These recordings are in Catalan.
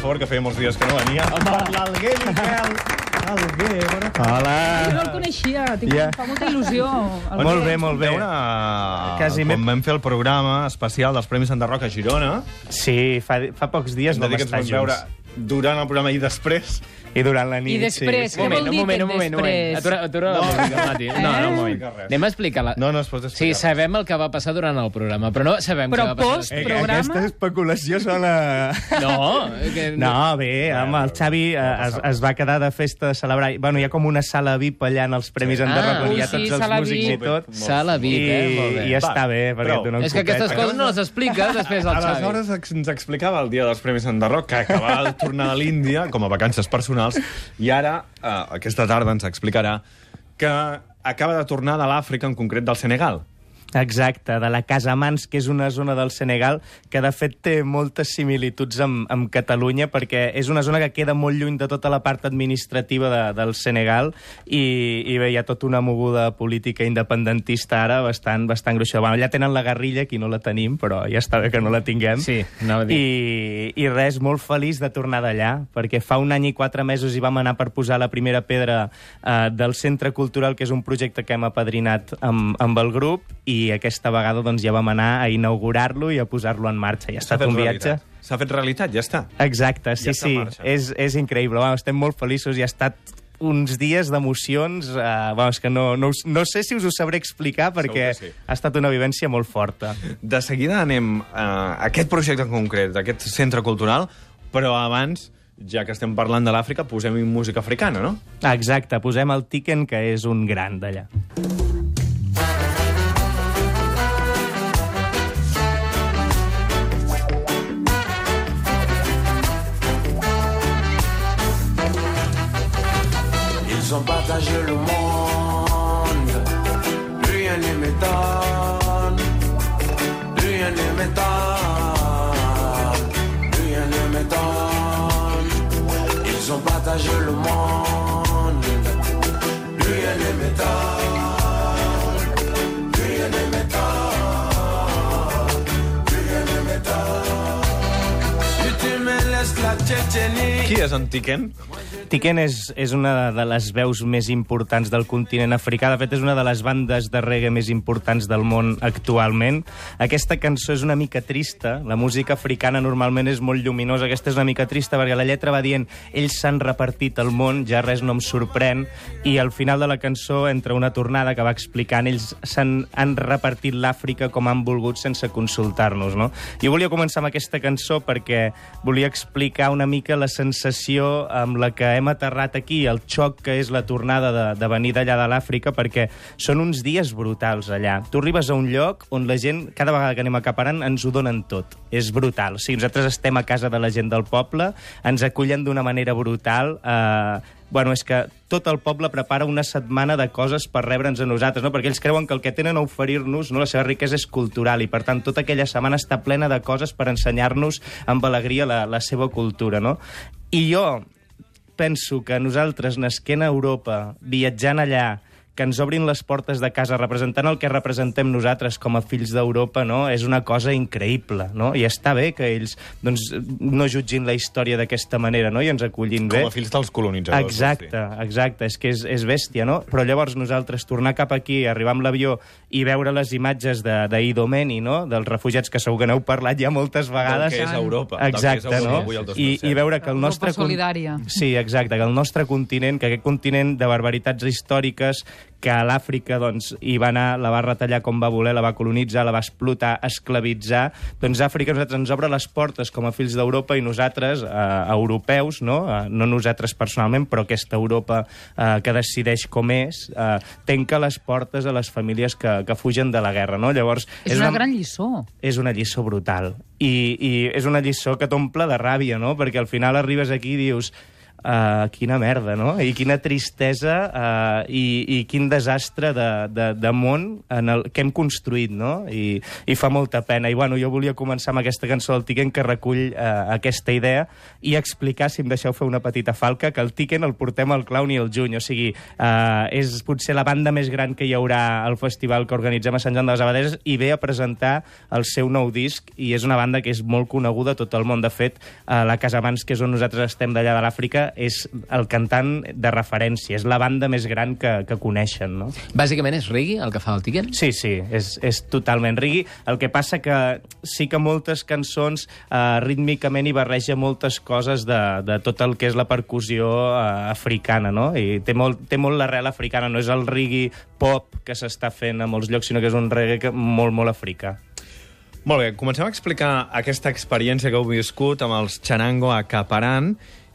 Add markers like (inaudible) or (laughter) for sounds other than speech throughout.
favor, que feia molts dies que no venia. L'Alguer, Miquel. Alguer, bona tarda. Jo no Hola. el coneixia, tinc, Ja. yeah. fa molta il·lusió. El Molt bé, molt bé. Una... Quasi Quan m'he- vam fer el programa especial dels Premis Santa Roca a Girona, Sí, fa, fa pocs dies hem vam de dir que ens estar vam veure junts. Durant el programa i després. I durant la nit, I després, sí. què Un moment, vol un dir moment, un moment, un moment. després? Atura, atura la música, Mati. No, no, un moment. Eh? Anem a explicar la... No, no es pot Sí, explicar. sabem el que va passar durant el programa, però no sabem Però què va passar post- després. programa? Aquesta especulació sona... No, (laughs) que... No, bé, home, el Xavi eh, es, es va quedar de festa de celebrar... Bueno, hi ha com una sala VIP allà en els Premis Sí. Enderroc, Ah, on hi ha ui, sí, tots els sala músics VIP. i tot. Sala VIP, eh? Molt bé. I, i està Va, bé, perquè prou. et donen És que aquestes coses no les explica després el Xavi. Aleshores ens explicava el dia dels Premis Enderroc que acabava de tornar a l'Índia com a vacances personals i ara, eh, aquesta tarda, ens explicarà que acaba de tornar de l'Àfrica, en concret del Senegal. Exacte, de la Casamans, que és una zona del Senegal que de fet té moltes similituds amb, amb Catalunya perquè és una zona que queda molt lluny de tota la part administrativa de, del Senegal i, i bé, hi ha tota una moguda política independentista ara bastant, bastant gruixada. Bueno, allà tenen la guerrilla, aquí no la tenim, però ja està bé que no la tinguem. Sí, anava a dir. I, I res, molt feliç de tornar d'allà, perquè fa un any i quatre mesos hi vam anar per posar la primera pedra eh, del Centre Cultural, que és un projecte que hem apadrinat amb, amb el grup, i aquesta vegada doncs, ja vam anar a inaugurar-lo i a posar-lo en marxa. I ha estat un viatge... realitat. S'ha fet realitat, ja està. Exacte, sí, Ja sí, és, és increïble. Bueno, estem molt feliços i ha estat uns dies d'emocions, eh, bueno, és que no, no, no sé si us ho sabré explicar perquè sí. ha estat una vivència molt forta. De seguida anem a aquest projecte en concret, aquest centre cultural, però abans, ja que estem parlant de l'Àfrica, posem música africana, no? Exacte, posem el Tiken, que és un gran d'allà. Ils ont partagé le monde, rien ne m'étonne, rien ne m'étonne, rien ne m'étonne. Ils ont partagé le monde, rien ne m'étonne, rien ne m'étonne, rien ne tu la. Qui és en Tiken? Tiken és, és una de les veus més importants del continent africà. De fet, és una de les bandes de reggae més importants del món actualment. Aquesta cançó és una mica trista. La música africana normalment és molt lluminosa. Aquesta és una mica trista perquè la lletra va dient ells s'han repartit el món, ja res no em sorprèn. I al final de la cançó entra una tornada que va explicant ells s'han han repartit l'Àfrica com han volgut sense consultar-nos. No? Jo volia començar amb aquesta cançó perquè volia explicar una mica la sensació amb la que hem aterrat aquí, el xoc que és la tornada de, de venir d'allà de l'Àfrica, perquè són uns dies brutals allà. Tu arribes a un lloc on la gent, cada vegada que anem acaparant, ens ho donen tot. És brutal. O sigui, nosaltres estem a casa de la gent del poble, ens acullen d'una manera brutal, eh, Bueno, és que tot el poble prepara una setmana de coses per rebre'ns a nosaltres, no? perquè ells creuen que el que tenen a oferir-nos, no? la seva riquesa és cultural, i per tant tota aquella setmana està plena de coses per ensenyar-nos amb alegria la, la seva cultura. No? I jo penso que nosaltres, nasquent a Europa, viatjant allà, que ens obrin les portes de casa representant el que representem nosaltres com a fills d'Europa, no? és una cosa increïble. No? I està bé que ells doncs, no jutgin la història d'aquesta manera no? i ens acullin bé. Com a fills dels colonitzadors. Exacte, exacte, és que és, és bèstia, no? Però llavors nosaltres tornar cap aquí, arribar amb l'avió i veure les imatges de- d'Idomeni, no?, dels refugiats que segur que n'heu parlat ja moltes vegades. Del que és Europa, que és Exacte, Europa no? I, 2007. I veure que el Europa nostre... con- solidària. Sí, exacte, que el nostre continent, que aquest continent de barbaritats històriques, que a l'Àfrica doncs, hi va anar, la va retallar com va voler, la va colonitzar, la va explotar, esclavitzar, doncs Àfrica nosaltres ens obre les portes com a fills d'Europa i nosaltres, eh, europeus, no? Eh, no nosaltres personalment, però aquesta Europa eh, que decideix com és, eh, tenca les portes a les famílies que, que fugen de la guerra, no? Llavors, És una gran lliçó. és una lliçó brutal. I, i és una lliçó que t'omple de ràbia, no? Perquè al final arribes aquí i dius Uh, quina merda, no? I quina tristesa uh, i, i quin desastre de, de, de món en el, que hem construït, no? I, I fa molta pena. I bueno, jo volia començar amb aquesta cançó del Tiquen que recull uh, aquesta idea i explicar, si em deixeu fer una petita falca, que el Tiquen el portem al Clown i al juny. O sigui, uh, és potser la banda més gran que hi haurà al festival que organitzem a Sant Joan de les Abadeses i ve a presentar el seu nou disc i és una banda que és molt coneguda a tot el món. De fet, uh, la Casa Mans, que és on nosaltres estem d'allà de l'Àfrica, és el cantant de referència, és la banda més gran que, que coneixen, no? Bàsicament és reggae el que fa el Tiquen? Sí, sí, és, és totalment rigui. El que passa que sí que moltes cançons eh, rítmicament hi barreja moltes coses de, de tot el que és la percussió eh, africana, no? I té molt, té molt l'arrel africana, no és el reggae pop que s'està fent a molts llocs, sinó que és un reggae que, molt, molt africà. Molt bé, comencem a explicar aquesta experiència que heu viscut amb els Charango a Caparan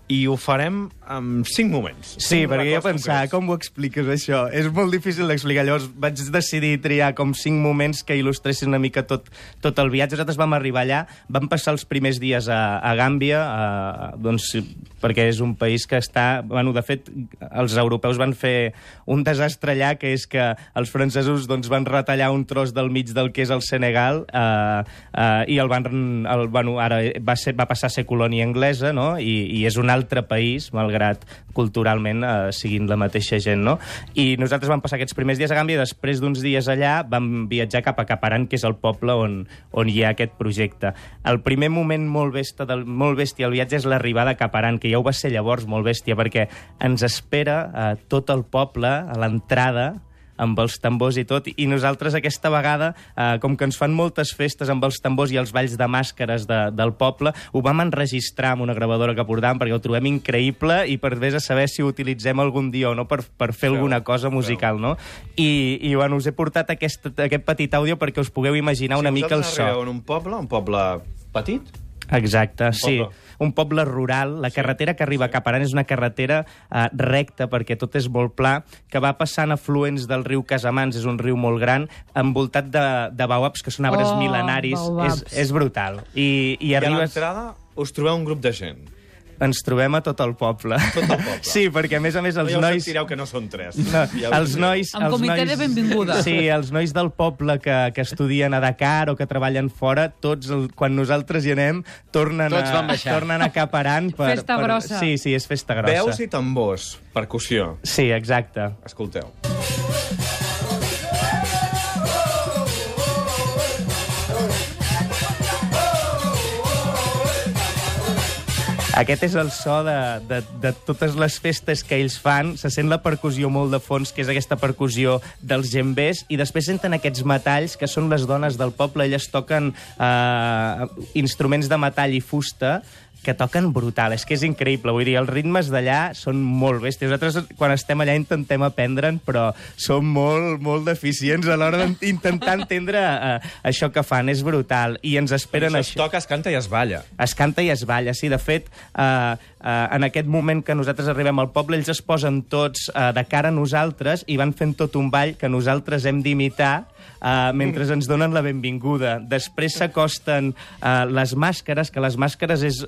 i ho farem en cinc moments. Sí, Cinc perquè jo pensava, com ho expliques, això? És molt difícil d'explicar. Llavors vaig decidir triar com cinc moments que il·lustressin una mica tot, tot el viatge. Nosaltres vam arribar allà, vam passar els primers dies a, a Gàmbia, a, doncs, perquè és un país que està... Bueno, de fet, els europeus van fer un desastre allà, que és que els francesos doncs, van retallar un tros del mig del que és el Senegal eh, eh, i el van... El, bueno, ara va, ser, va passar a ser colònia anglesa, no? I, i és un altre país, malgrat culturalment eh, siguin la mateixa gent, no? I nosaltres vam passar aquests primers dies a Gàmbia i després d'uns dies allà vam viatjar cap a Caparan, que és el poble on, on hi ha aquest projecte. El primer moment molt bèstia del, molt bèstia del viatge és l'arribada a Caparan, que ja ho va ser llavors molt bèstia, perquè ens espera eh, tot el poble a l'entrada amb els tambors i tot, i nosaltres aquesta vegada, eh, com que ens fan moltes festes amb els tambors i els balls de màscares de, del poble, ho vam enregistrar amb una gravadora que portàvem perquè ho trobem increïble i per vés a saber si ho utilitzem algun dia o no per, per fer alguna cosa musical, no? I, i bueno, us he portat aquest, aquest petit àudio perquè us pugueu imaginar una si mica el vosaltres so. arribeu en un poble, un poble petit, Exacte, sí. poble. Un poble rural. La carretera que arriba a Caparan és una carretera eh, recta, perquè tot és molt pla, que va passant afluents del riu Casamans, és un riu molt gran, envoltat de, de baobabs, que són arbres Oh, mil·lenaris. És, és brutal. I, i i a arribes... l'entrada us trobeu un grup de gent. Ens trobem a tot el poble. Tot el poble. (laughs) Sí, perquè a més a més els ja us nois... sentireu que no són tres. No, Ja els nois... Amb els comitè nois, de benvinguda. Sí, els nois del poble que, que estudien a Dakar o que treballen fora, tots, el, quan nosaltres hi anem, tornen, Tots a, baixar. tornen a Caparan. Per, Festa per, grossa. Sí, sí, és festa grossa. Veus i tambors, percussió. Sí, exacte. Escolteu. Aquest és el so de, de, de totes les festes que ells fan. Se sent la percussió molt de fons, que és aquesta percussió dels gembers, i després senten aquests metalls, que són les dones del poble. Elles toquen eh, instruments de metall i fusta, que toquen brutal, és que és increïble. Vull dir, els ritmes d'allà són molt bèsties. Nosaltres, quan estem allà, intentem aprendre'n, però som molt, molt deficients a l'hora d'intentar entendre uh, això que fan. És brutal. I ens esperen Això es toca, es canta i es balla. Es canta i es balla, sí. De fet, eh, eh, en aquest moment que nosaltres arribem al poble, ells es posen tots eh, de cara a nosaltres i van fent tot un ball que nosaltres hem d'imitar eh, mentre ens donen la benvinguda. Després s'acosten eh, les màscares, que les màscares és,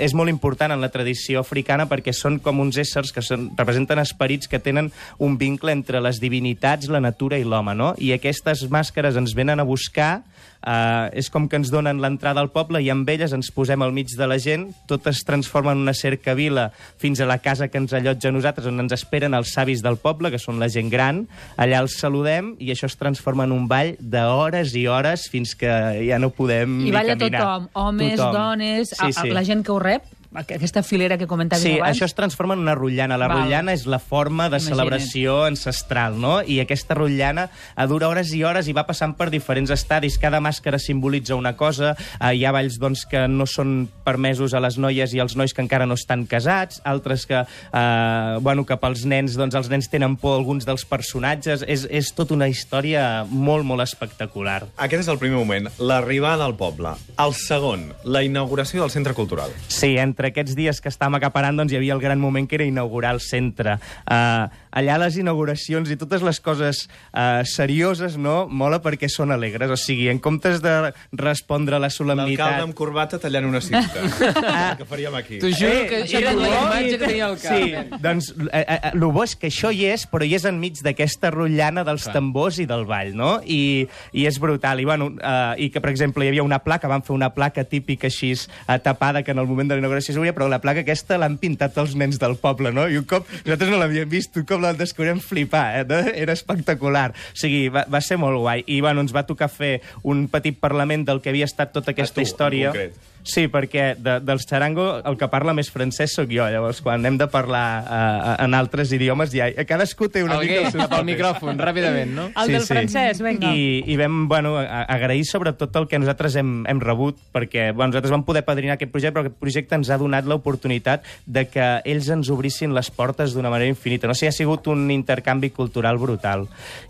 és molt important en la tradició africana perquè són com uns éssers que són, representen esperits que tenen un vincle entre les divinitats, la natura i l'home, no? I aquestes màscares ens venen a buscar Uh, és com que ens donen l'entrada al poble i amb elles ens posem al mig de la gent, tot es transforma en una cercavila fins a la casa que ens allotja a nosaltres, on ens esperen els savis del poble, que són la gent gran. Allà els saludem i això es transforma en un ball d'hores i hores fins que ja no podem I ni balla caminar. tothom, homes, Tothom. dones, Sí, sí. a, la gent que ho rep, aquesta filera que comentaves Sí, abans. això es transforma en una rotllana. La Val. rotllana és la forma de Imagina't. celebració ancestral, no? I aquesta rotllana eh, dura hores i hores i va passant per diferents estadis. Cada màscara simbolitza una cosa. Eh, hi ha balls doncs, que no són permesos a les noies i als nois que encara no estan casats, altres que, eh, bueno, que pels nens, doncs, els nens tenen por a alguns dels personatges. És, és tota una història molt, molt espectacular. Aquest és el primer moment, l'arribada al poble. El segon, la inauguració del centre cultural. Sí, entre aquests dies que estàvem acaparant doncs, hi havia el gran moment que era inaugurar el centre. Uh, allà les inauguracions i totes les coses uh, serioses, no? Mola perquè són alegres. O sigui, en comptes de respondre a la L'alcalde solemnitat... amb corbata tallant una cinta. (laughs) El que faríem aquí. T'ho juro que això era és la imatge que tenia al cap. Sí, doncs eh, eh, el bo és que això hi és, però hi és enmig d'aquesta rotllana dels tambors i del ball, no? I, i és brutal. I, bueno, eh, I que, per exemple, hi havia una placa, van fer una placa típica així eh, tapada, que en el moment de l'inauguració s'hauria, però la placa aquesta l'han pintat els nens del poble, no? I un cop, nosaltres no l'havíem vist, un cop la descobrirem flipar, eh? no? (laughs) Era espectacular. O sigui, va, va ser molt guai. I, bueno, ens va tocar fer un petit parlament del que havia estat tota aquesta tu, en història. concret. Sí, perquè de, dels xarango el que parla més francès sóc jo, llavors quan hem de parlar uh, en altres idiomes ja... Cadascú té una mica el seu al micròfon, ràpidament, no? El del francès, vinga. I, I vam, bueno, agrair sobretot el que nosaltres hem, hem rebut, perquè bueno, nosaltres vam poder padrinar aquest projecte, però aquest projecte ens ha donat l'oportunitat de que ells ens obrissin les portes d'una manera infinita. No sé, ha sigut un intercanvi cultural brutal.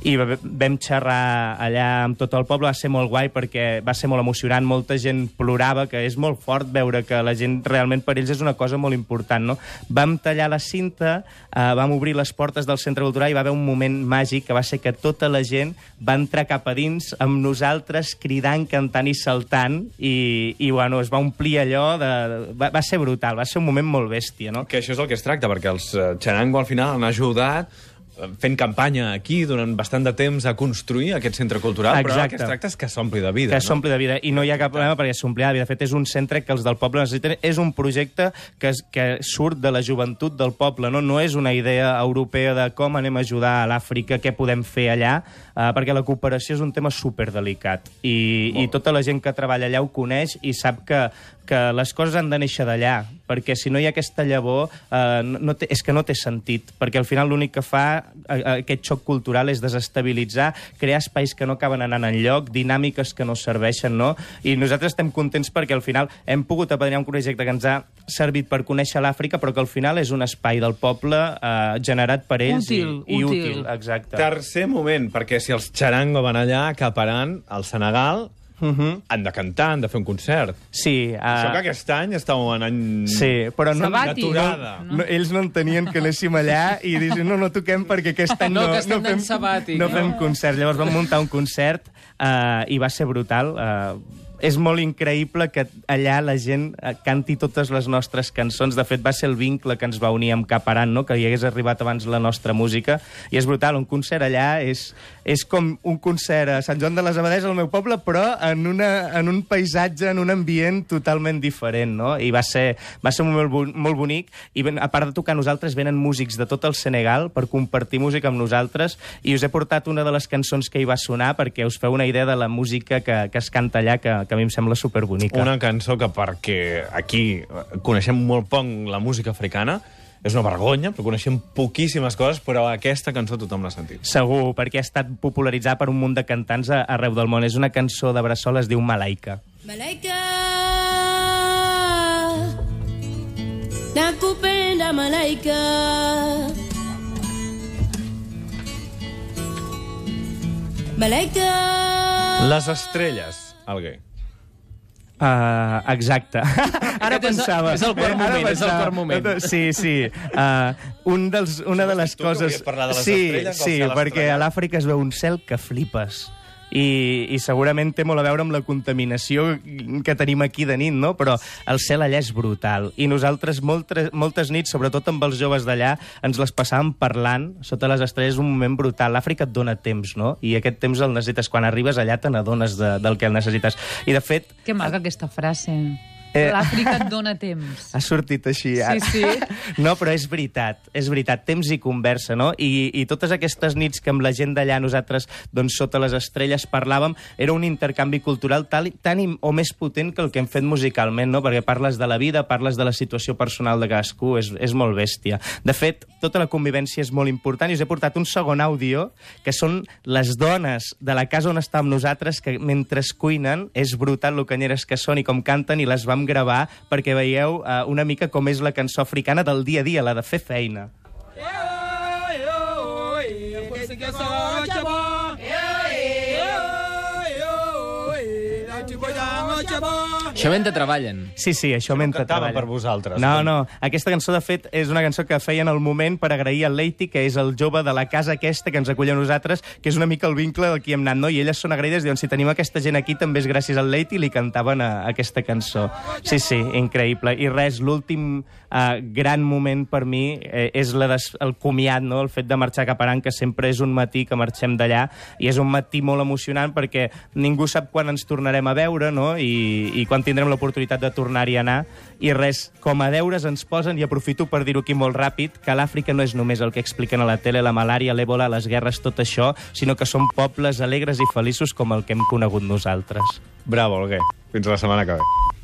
I va- vam xerrar allà amb tot el poble, va ser molt guai perquè va ser molt emocionant, molta gent plorava, que és molt fort veure que la gent realment per ells és una cosa molt important, no? Vam tallar la cinta, eh, vam obrir les portes del centre cultural i va haver un moment màgic que va ser que tota la gent va entrar cap a dins amb nosaltres cridant, cantant i saltant i, i bueno, es va omplir allò de... Va, va ser brutal, va ser un moment molt bèstia, no? Que això és el que es tracta, perquè els eh, Charango al final han ajudat fent campanya aquí durant bastant de temps a construir aquest centre cultural, però el Exacte. que es tracta és que s'ompli de vida. que s'ompli de vida. I no hi ha cap problema perquè s'omplirà de vida. De fet, és un centre que els del poble necessiten. És un projecte que, es, que surt de la joventut del poble. No, no és una idea europea de com anem a ajudar a l'Àfrica, què podem fer allà, eh, perquè la cooperació és un tema superdelicat. I, I tota la gent que treballa allà ho coneix i sap que, que les coses han de néixer d'allà, perquè si no hi ha aquesta llavor, eh, no, té, és que no té sentit, perquè al final l'únic que fa eh, aquest xoc cultural és desestabilitzar, crear espais que no acaben anant enlloc, dinàmiques que no serveixen, no? I nosaltres estem contents perquè al final hem pogut apadrinar un projecte que ens ha servit per conèixer l'Àfrica, però que al final és un espai del poble eh, generat per ells Útil, i, i útil. útil. Exacte. Tercer moment, perquè si els Charango van allà acaparant el Senegal, Mhm. han de cantar, han de fer un concert. Sí, Uh... Això que uh, aquest any estàvem en any... sí, però no... Sabàtic. D'aturada. No, ells no entenien que anéssim allà i diuen, no, no toquem perquè aquest any No, no, que no, fem, no no? fem concert. Llavors vam muntar un concert uh, i va ser brutal. Uh, és molt increïble que allà la gent eh, canti totes les nostres cançons. De fet, va ser el vincle que ens va unir amb Caparan, no? que hi hagués arribat abans la nostra música. I és brutal, un concert allà és, és com un concert a Sant Joan de les Abadès, al meu poble, però en, una, en un paisatge, en un ambient totalment diferent. No? I va ser, va ser molt, molt bonic. I ben, a part de tocar nosaltres, venen músics de tot el Senegal per compartir música amb nosaltres. I us he portat una de les cançons que hi va sonar perquè us feu una idea de la música que, que es canta allà, que, que a mi em sembla superbonica. Una cançó que perquè aquí coneixem molt poc la música africana, és una vergonya, però coneixem poquíssimes coses, però aquesta cançó tothom l'ha sentit. Segur, perquè ha estat popularitzada per un munt de cantants a- arreu del món. És una cançó de Bressol, es diu Malaika. Malaika nakupenda malaika malaika Les estrelles, Alguer. Uh, exacte. (laughs) Ara Aquest pensava... és el quart moment, és el pensava- quart moment. Sí, sí. Uh, un dels, una de les tu que coses... parlar de les sí, sí, perquè a l'Àfrica es veu un cel que flipes. I, i segurament té molt a veure amb la contaminació que tenim aquí de nit, no? Però el cel allà és brutal. I nosaltres moltes, moltes nits, sobretot amb els joves d'allà, ens les passàvem parlant sota les estrelles, un moment brutal. L'Àfrica et dona temps, no? I aquest temps el necessites. Quan arribes allà te n'adones de, del que el necessites. I, de fet, Que maca aquesta frase. Eh. L'Àfrica et (laughs) dona temps. ha sortit així. Sí, sí. No, però és veritat, és veritat. Temps i conversa, no? I, i totes aquestes nits que amb la gent d'allà nosaltres, doncs, sota les estrelles parlàvem, era un intercanvi cultural tal, tan o més potent que el que hem fet musicalment, no? Perquè parles de la vida, parles de la situació personal de cadascú, és, és molt bèstia. De fet, tota la convivència és molt important i us he portat un segon àudio, que són les dones de la casa on estàvem nosaltres, que mentre es cuinen, és brutal lo canyeres que són i com canten, i les vam gravar perquè veieu uh, una mica com és la cançó africana del dia a dia, la de fer feina. Això mentre treballen. Sí, sí, això mentre cantava treballa. per vosaltres. No, no. Aquesta cançó, de fet, és una cançó que feien al moment per agrair al Leiti, que és el jove de la casa aquesta que ens acull a nosaltres, que és una mica el vincle del que hem anat, no? I elles són agraïdes, diuen, si tenim aquesta gent aquí també és gràcies al Leiti, i li cantaven a, a aquesta cançó. Sí, sí, increïble. I res, l'últim eh, gran moment per mi eh, és la des, el comiat, no? el fet de marxar cap a Aran, que sempre és un matí que marxem d'allà, i és un matí molt emocionant perquè ningú sap quan ens tornarem a veure, no? I, i quan tindrem l'oportunitat de tornar-hi a anar, i res, com a deures ens posen, i aprofito per dir-ho aquí molt ràpid, que l'Àfrica no és només el que expliquen a la tele, la malària, l'èbola, les guerres, tot això, sinó que són pobles alegres i feliços com el que hem conegut nosaltres. Bravo, Alguer. Fins la setmana que ve.